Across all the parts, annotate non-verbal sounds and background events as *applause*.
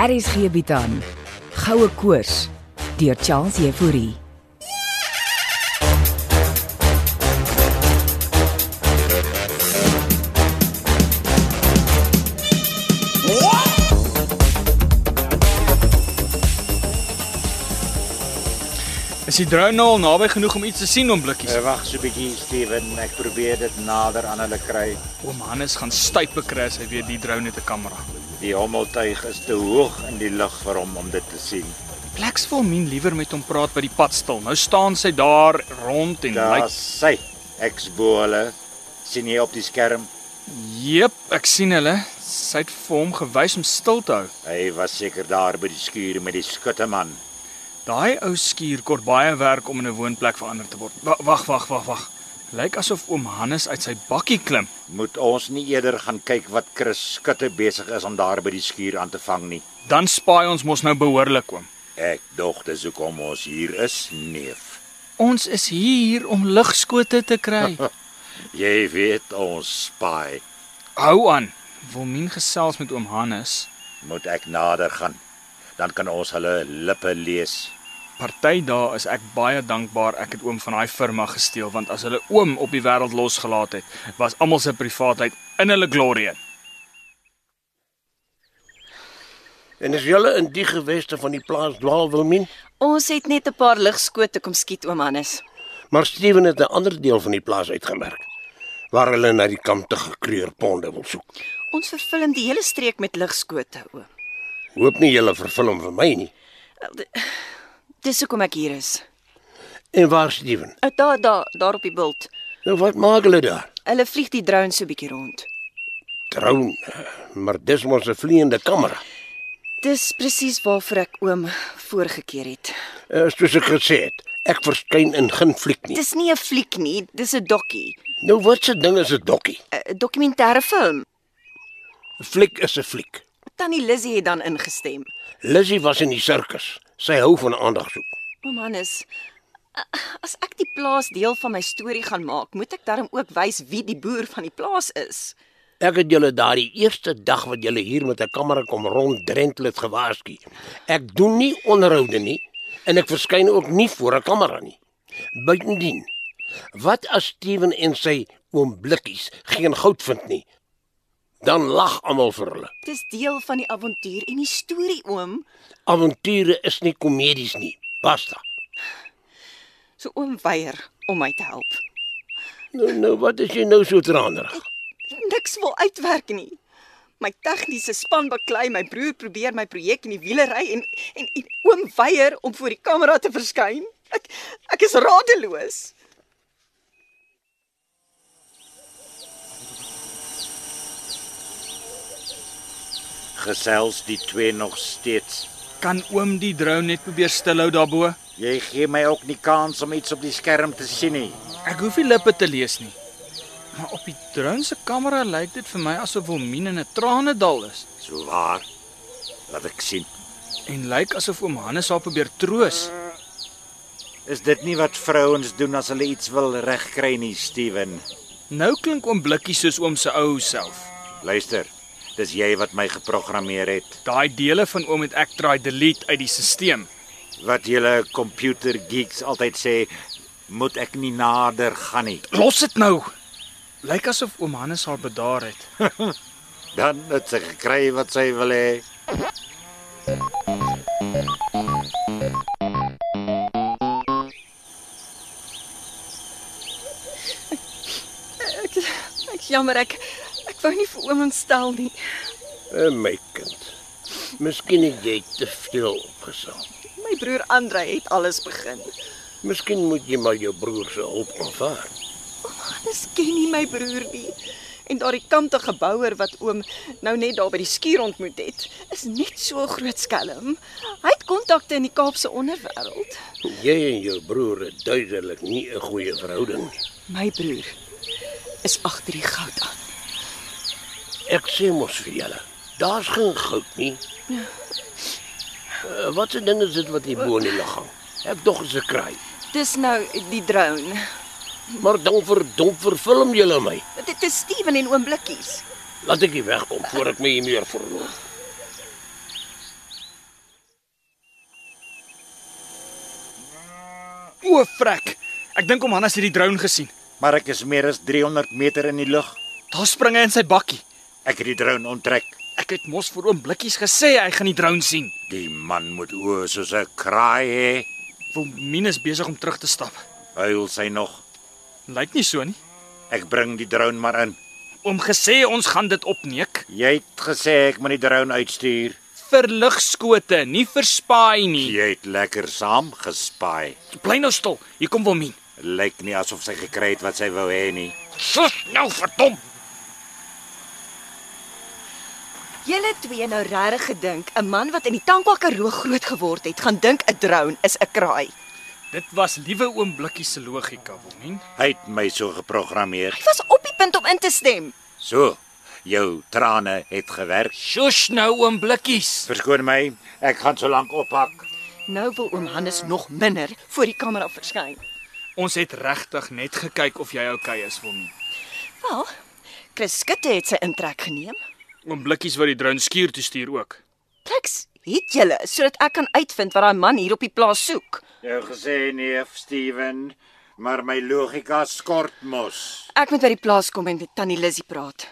RSG bied aan Goue Koors deur Charles Jefouri. Is die drone nou al naby genoeg om iets te sien om blikkies? Uh, Wag so 'n bietjie, Steven. Ek probeer dit nader aan hulle kry. Oom Hannes gaan stype kry as hy weer die drone het 'n kamera. Die hommeltuig is te hoog in die lug vir hom om dit te sien. Pleks wil min liewer met hom praat by die padstil. Nou staan sy daar rond en lyk Daar's sy. Ek's bo hulle. sien jy op die skerm? Jep, ek sien hulle. Sy het vir hom gewys om stil te hou. Hy was seker daar by die skuur met die skutteman. Daai ou skuur kort baie werk om in 'n woonplek verander te word. Wa- Wag, wag, wag, wag. Lyk asof oom Hannes uit sy bakkie klim. Moet ons nie eerder gaan kyk wat Chris Skutte besig is om daar by die skuur aan te vang nie. Dan spaai ons mos nou behoorlik oom. Ek dog dis hoekom ons hier is, neef. Ons is hier om ligskote te kry. *laughs* Jy weet ons spy. Hou aan. Wilmien gesels met oom Hannes. Moet ek nader gaan? Dan kan ons hulle lippe lees. Party dae is ek baie dankbaar ek het oom van daai firma gesteel want as hulle oom op die wêreld losgelaat het, was almal se privaatheid in hulle glorie. En is julle in die geweste van die plaas dwaal Wilmien? Ons het net 'n paar ligskote kom skiet oom Hannes. Maar Steven het 'n ander deel van die plaas uitgemerk waar hulle na die kante gekleur ponde wil soek. Ons vervul die hele streek met ligskote oom. Hoop nie julle vervul hom vir my nie. Dis hoekom ek hier is. En waar Steven? Uh, Daar daar daar op die bult. Nou wat maak hulle daar? Hulle vlieg die drone so bietjie rond. Troun. Maar dis mos 'n vleiende kamera. Dis presies waarvoor ek oom voorgekeer het. Uh, soos ek gesê het, ek verskyn in geen fliek nie. Dis nie 'n fliek nie, dis 'n dokkie. Nou wat se ding is 'n dokkie? 'n Dokumentêre film. 'n Fliek is 'n fliek. Tannie Lizzie het dan ingestem. Lizzie was in die sirkus. Sy hou van aandag soek. Oom Hannes, a- as ek die plaas deel van my storie gaan maak, moet ek daarom ook wys wie die boer van die plaas is. Ek het julle daardie eerste dag wat julle hier met 'n kamera kom ronddrentel het gewaarsku. Ek doen nie onderhoude nie en ek verskyn ook nie voor 'n kamera nie. Buitendien, wat as Steven en sy oom Blikkies geen goud vind nie? Dan lag almal vir hulle. Dis deel van die avontuur en die storie, oom. Avonture is nie komedies nie. Basta. So oom weier om my te help. Nou nou wat is jy nou so tranerig? Niks wil uitwerk nie. My tegniese span baklei, my broer probeer my projek in die wiele ry en, en en oom weier om voor die kamera te verskyn. Ek ek is radeloos. Gesels die twee nog steeds. Kan oom die drone net probeer stilhou daarbo? Jy gee my ook nie kans om iets op die skerm te sien nie. Ek hoef nie lippe te lees nie. Maar op die drone se kamera lyk dit vir my asof Wilmien in 'n tranedal is So waar. Laat ek sien. en lyk asof oom Hannes haar probeer troos. Is dit nie wat vrouens doen as hulle iets wil regkry nie, Steven? Nou klink oom blikkie soos oom se ou self. Luister. Dis jy wat my geprogrammeer het. Daai dele van oom het ek try delete uit die stelsel. Wat julle computer geeks altyd sê, moet ek nie nader gaan nie. Los dit nou. Lyk asof oom Hannes haar bedaar het. *laughs* Dan het sy gekry wat sy wil hê. Ek ek jammer ek ek wou nie vir oom ontstel nie. En my kind. Miskien het jy te veel opgesaam. My broer Andre het alles begin. Miskien moet jy maar jou broer se hulp aanvaar. Hannes ken nie my broer nie. En daardie kantige bouer wat oom nou net daar by die skuur ontmoet het, is net so groot skelm. Hy het kontakte in die Kaapse onderwêreld. Jy en jou broer het duidelik nie 'n goeie verhouding nie. My broer is agter die goud aan. Ek sê mos vir julle, daar's geen goud nie. Uh, wat 'n ding is dit wat hier bo in die lug hang? Ek dog is 'n kraai. Dis nou die drone. Maar dan verdomp verfilm julle my. Dit is Steven en oom Blikkies. Laat ek hier wegkom voor ek my hier meer verloor. O, frek. Ek dink om Hannes het die drone gesien. Maar ek is meer as 300 meter in die lug. Daar spring hy in sy bakkie. Ek het die drone onttrek. Ek het mos vir oom Blikkies gesê hy gaan die drone sien. Die man moet oë soos 'n kraai hê. Wilmien is besig om terug te stap. Huil sy nog. Lyk nie so nie. Ek bring die drone maar in. Oom gesê ons gaan dit opneek Jy het gesê ek moet die drone uitstuur. vir ligskote, nie vir spaai nie. Jy het lekker saam gespaai. Bly nou stil. Hier kom Wilmien. Lyk nie asof sy gekry het wat sy wou hê nie. Sus, nou verdom. Julle twee nou regtig gedink 'n man wat in die Tankwa Karoo groot geword het, gaan dink 'n drone is 'n kraai. Dit was liewe oom Blikkies se logika, Wilmien. Hy het my so geprogrammeer. Hy was op die punt om in te stem. So, jou trane het gewerk. Sjoes nou oom Blikkies. Verskoon my, ek gaan so lank ophak. Nou wil oom Hannes nog minder voor die kamera verskyn. Ons het regtig net gekyk of jy oukei okay is, Wilmien. Wel, Chris Skutte het sy intrek geneem. Oom Blikkies wou die drone skuur toe stuur ook. Pleks, het julle sodat ek kan uitvind wat daai man hier op die plaas soek. Jou gesê neef Steven, maar my logika skort mos. Ek moet by die plaas kom en met tannie Lizzie praat.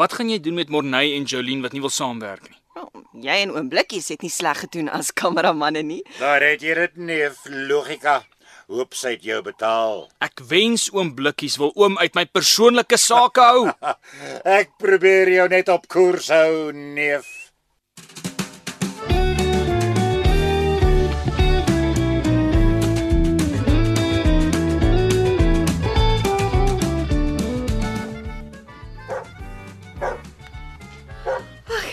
Wat gaan jy doen met Morney en Jolien wat nie wil saamwerk nie? Oh, jy en oom Blikkies het nie sleg gedoen as *laughs* kameramanne nie. Daar het jy dit neef logika. Hoop sy het jou betaal. Ek wens oom Blikkies wil oom uit my persoonlike sake hou. *laughs* Ek probeer jou net op koers hou, neef.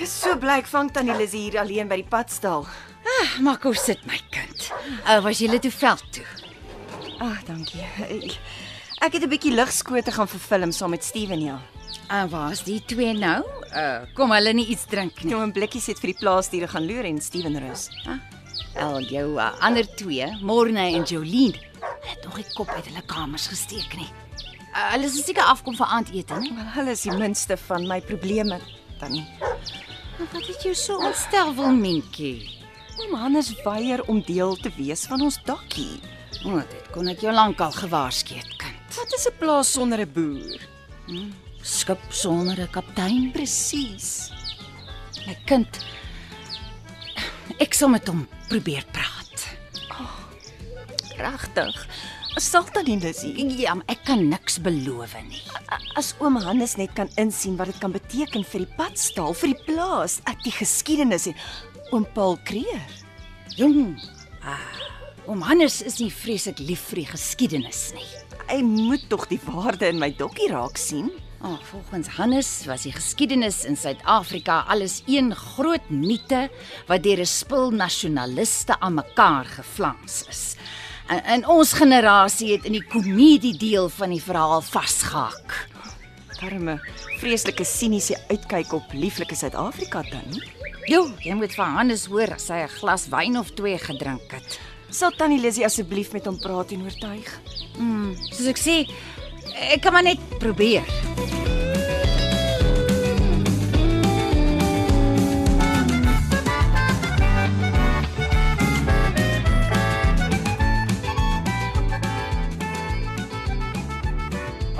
So bly ek vang tannie Lizzie hier alleen by die padstal. Maar kom sit my kind. Uh, was jy toe veld toe? Ag, dankie. Ek het 'n bietjie ligskote gaan verfilm saam met Steven ja. En waar's die twee nou? Uh, kom hulle nie iets drink nie. Nou 'n blikkie het vir die plaasdiere gaan loer en Steven rus. Al jou uh, ander twee, Morne en Jolien, het nog die kop uit hulle kamers gesteek nie. Uh, hulle is seker afkom vir aandete, nie? Wel, hulle is die minste van my probleme, tannie. Maar wat het jou so ontstel, Wilmientjie? Oom Hannes weier om deel te wees van ons dakkie. O, oh, dit kon ek jou lankal gewaarsku het, kind. Wat is 'n plaas sonder 'n boer? Skip sonder 'n kaptein. Presies. My kind. Ek sal met hom probeer praat. Regtig. Sal tannie Lizzie, Ja, maar ek kan niks beloof nie. as oom Hannes net kan insien wat dit kan beteken vir die padstal, vir die plaas, ek die geskiedenis en oom Paul Kreer. Jong. Ah, oom Hannes is nie vreeslik lief vir die geskiedenis nie. Hy moet tog die waarde in my dokkie raak sien. Oh, volgens Hannes was die geskiedenis in Suid-Afrika alles een groot mite wat deur 'n spul nasionaliste aan mekaar geflans is. En, en ons generasie het in die komedie deel van die verhaal vasgehak. Darme vreeslike siniese uitkyk op lieflike Suid-Afrika dan. Jo, jy moet vir Hannes hoor as hy 'n glas wyn of twee gedrink het. Sal tannie Lizzie asseblief met hom praat en oortuig? Soos ek sê, ek kan maar net probeer.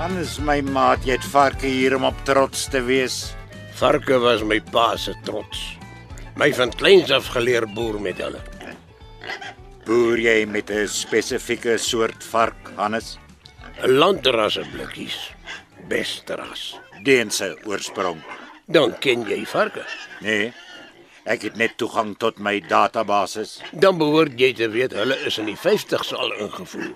Anders my maat, jy het varke hier om op trots te wees. Varke was my pa se trots. My van kleins af geleer boer met hulle. Boer jy met 'n spesifieke soort vark, Hannes? 'n Landrasse blikkies. Beste ras. Deense oorsprong. Dan ken jy varke. Nee. Ek het net toegang tot my database. Dan behoort jy te weet hulle is in die 50's al ingevoer.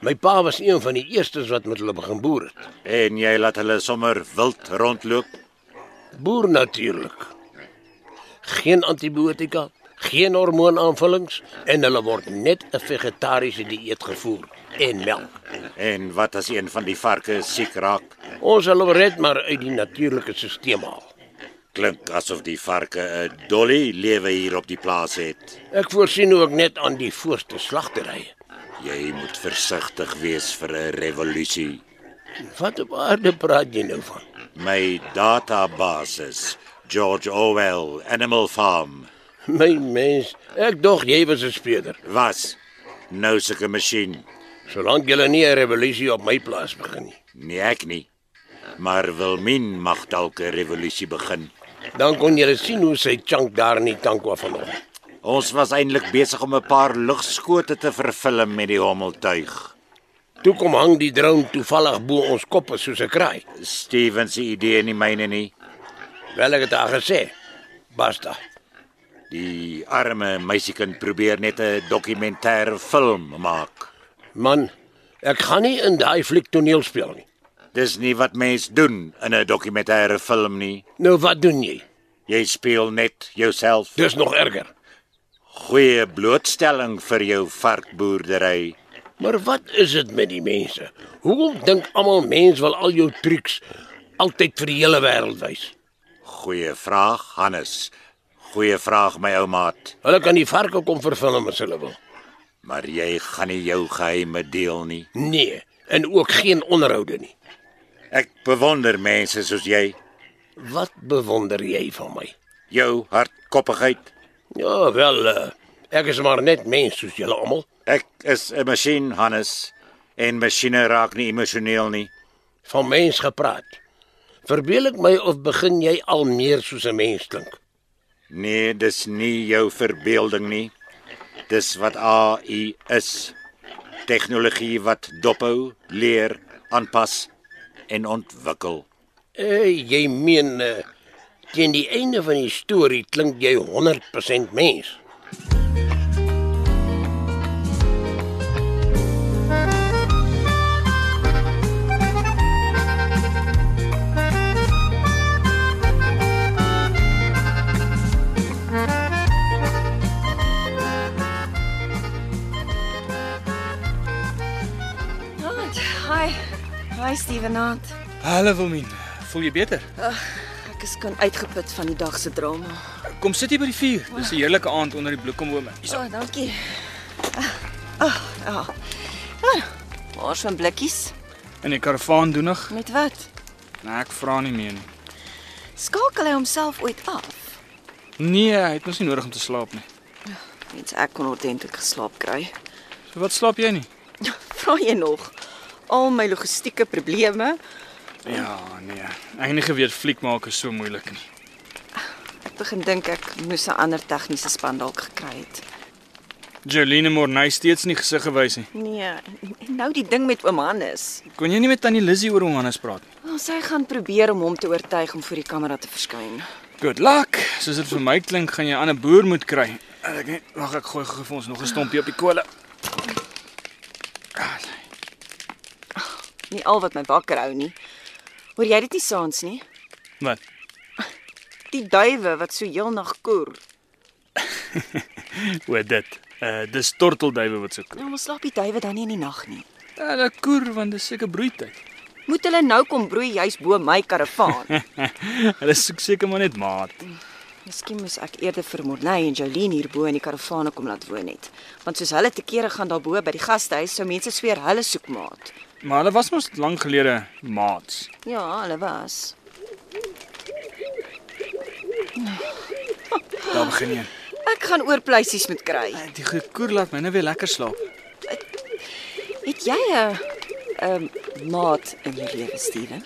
My pa was een van die eerstes wat met hulle begin boer het. En jy laat hulle sommer wild rondloop. Boer natuurlik. Geen antibiotika, geen hormoonaanvullings en hulle word net 'n vegetariese dieet gevoer en melk. En wat as een van die varke siek raak? Ons sal hom red maar uit die natuurlike stelsel haal. Klink asof die varke 'n dolly lewe hier op die plaas het. Ek voorsien ook net aan die voorste slagterye. Jy moet versigtig wees vir 'n revolusie. Wat op aarde praat jy nou van? My database. George Orwell, Animal Farm. My mens, ek dog jy was 'n speurder. Was nou sulke masjien. Solank julle nie 'n revolusie op my plaas begin nie. Nee, ek nie. Maar Wilmien mag dalk 'n revolusie begin. Dan kon julle sien hoe sy chunk daar in die tank was vanoggend. Ons was eintlik besig om 'n paar lugskote te vervilm met die hommeltuig. Toe kom hang die drone toevallig bo ons koppe soos 'n kraai. Steven se idee nie myne nie. Wel ek het haar gesê. Basta. Die arme meisiekind probeer net 'n dokumentêre film maak. Man, ek gaan nie in daai fliek toneel speel nie. Dis nie wat mens doen in 'n dokumentêre film nie. Nou wat doen jy? Jy speel net jouself. Dis nog erger. Goeie blootstelling vir jou varkboerdery. Maar wat is dit met die mense? Hoekom dink almal mens wil al jou triks altyd vir die hele wêreld wys? Goeie vraag, Hannes. Goeie vraag, my ou maat. Hulle kan die varke kom vervilm as hulle wil. Maar jy gaan nie jou geheime deel nie. Nee, en ook geen onderhoude nie. Ek bewonder mense soos jy. Wat bewonder jy van my? Jou hardkoppigheid. Ja, wel, uh, ek is maar net mens soos julle almal. Ek is 'n masjien, Hannes. En masjiene raak nie emosioneel nie. Van mens gepraat. Verbeel ek my of begin jy al meer soos 'n mens klink? Nee, dis nie jou verbeelding nie. Dis wat AI is. Tegnologie wat dophou, leer, aanpas en ontwikkel. Eh, jy meen uh, teen die einde van die storie klink jy 100% mens. Hi Stevenaat. Hallo Wilmien. Voel jy beter? Ek is kan uitgeput van die dag se drama. Kom sit hier by die vuur. Dis 'n heerlike aand onder die bloekombome. So, oh, dankie. Ag, ah, ja. Ah, Waar is my blikkies? In die karavaan doenig? Met wat? Nee, ek vra nie meer nie. Skakel hy homself ooit af? Nee, hy het mos nie nodig om te slaap nie. Mens ek kon ordentlik geslaap kry. So wat slaap jy nie? Vra jy nog? Al my logistieke probleme. Ja, nee. Ek het nie geweet fliek maak is so moeilik nie. Ek begin dink ek moes 'n ander tegniese span dalk gekry het. Jolene Morney steeds nie gesig gewys nie. Nee, en nou die ding met oom Hannes. Kon jy nie met tannie Lizzie oor hom anders praat nie? Oh, sy gaan probeer om hom te oortuig om voor die kamera te verskyn. Good luck. Soos dit vir my klink, gaan jy 'n ander boer moet kry. Ek net wag ek gooi gou vir ons nog 'n stompie op die kole. Nie al wat my wakker hou nie. Hoor jy dit nie saans nie? Wat? Die duwe wat so heel nag koer. *laughs* Hoe dit? Uh dis tortelduwe wat so koer. Nou, ons slaap die duwe dan nie in die nag nie. Ja, hulle koer want dis seker broeityd. Moet hulle nou kom broei juis bo my karavaan? *laughs* Hulle soek seker maar net maat. Miskien moes ek eerder vir Morney en Jolene hierbo in die karavane kom laat woon het. Want soos hulle te kere gaan daarbo by die gastehuis, sou mense sweer hulle soek maat. Maar hulle was mos lank gelede maats. Ja, hulle was. Daar begin jy. Ek gaan oorpleisies moet kry. Die gekoer laat my nou weer lekker slaap. Het jy 'n 'n maat in jou lewe, Steven?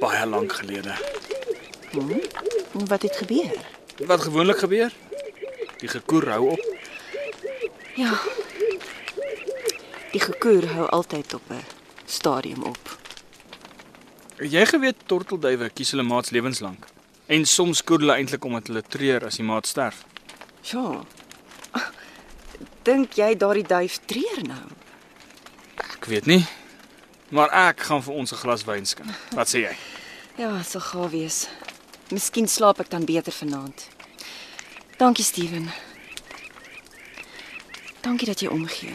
Baie lank gelede. En Wat het gebeur? Wat gewoonlik gebeur? Die gekoer hou op. Ja. Die gekoer hou altyd op 'n stadium op. Jy geweet tortelduwe kies hulle maats lewenslank? En soms koer hulle eintlik omdat hulle treur as die maat sterf. Ja. Dink jy daardie duif treur nou? Ek weet nie. Maar ek gaan vir ons 'n glas wyn skink. Wat sê jy? Ja, dit sal gaaf wees. Miskien slaap ek dan beter vanaand. Dankie, Steven. Dankie dat jy omgee.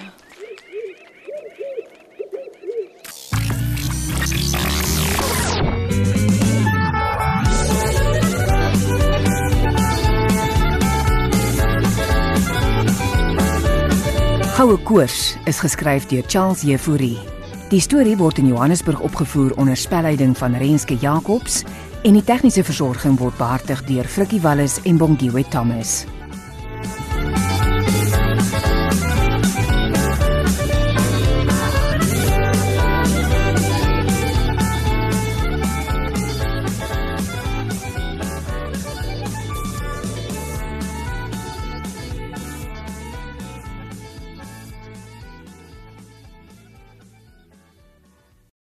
Goue Koors is geskryf deur Charles Jefouri. Die storie word in Johannesburg opgevoer onder spelleiding van Renske Jacobs en die tegniese versorging word behartig deur Frikkie Wallis en Bongwe Thomas.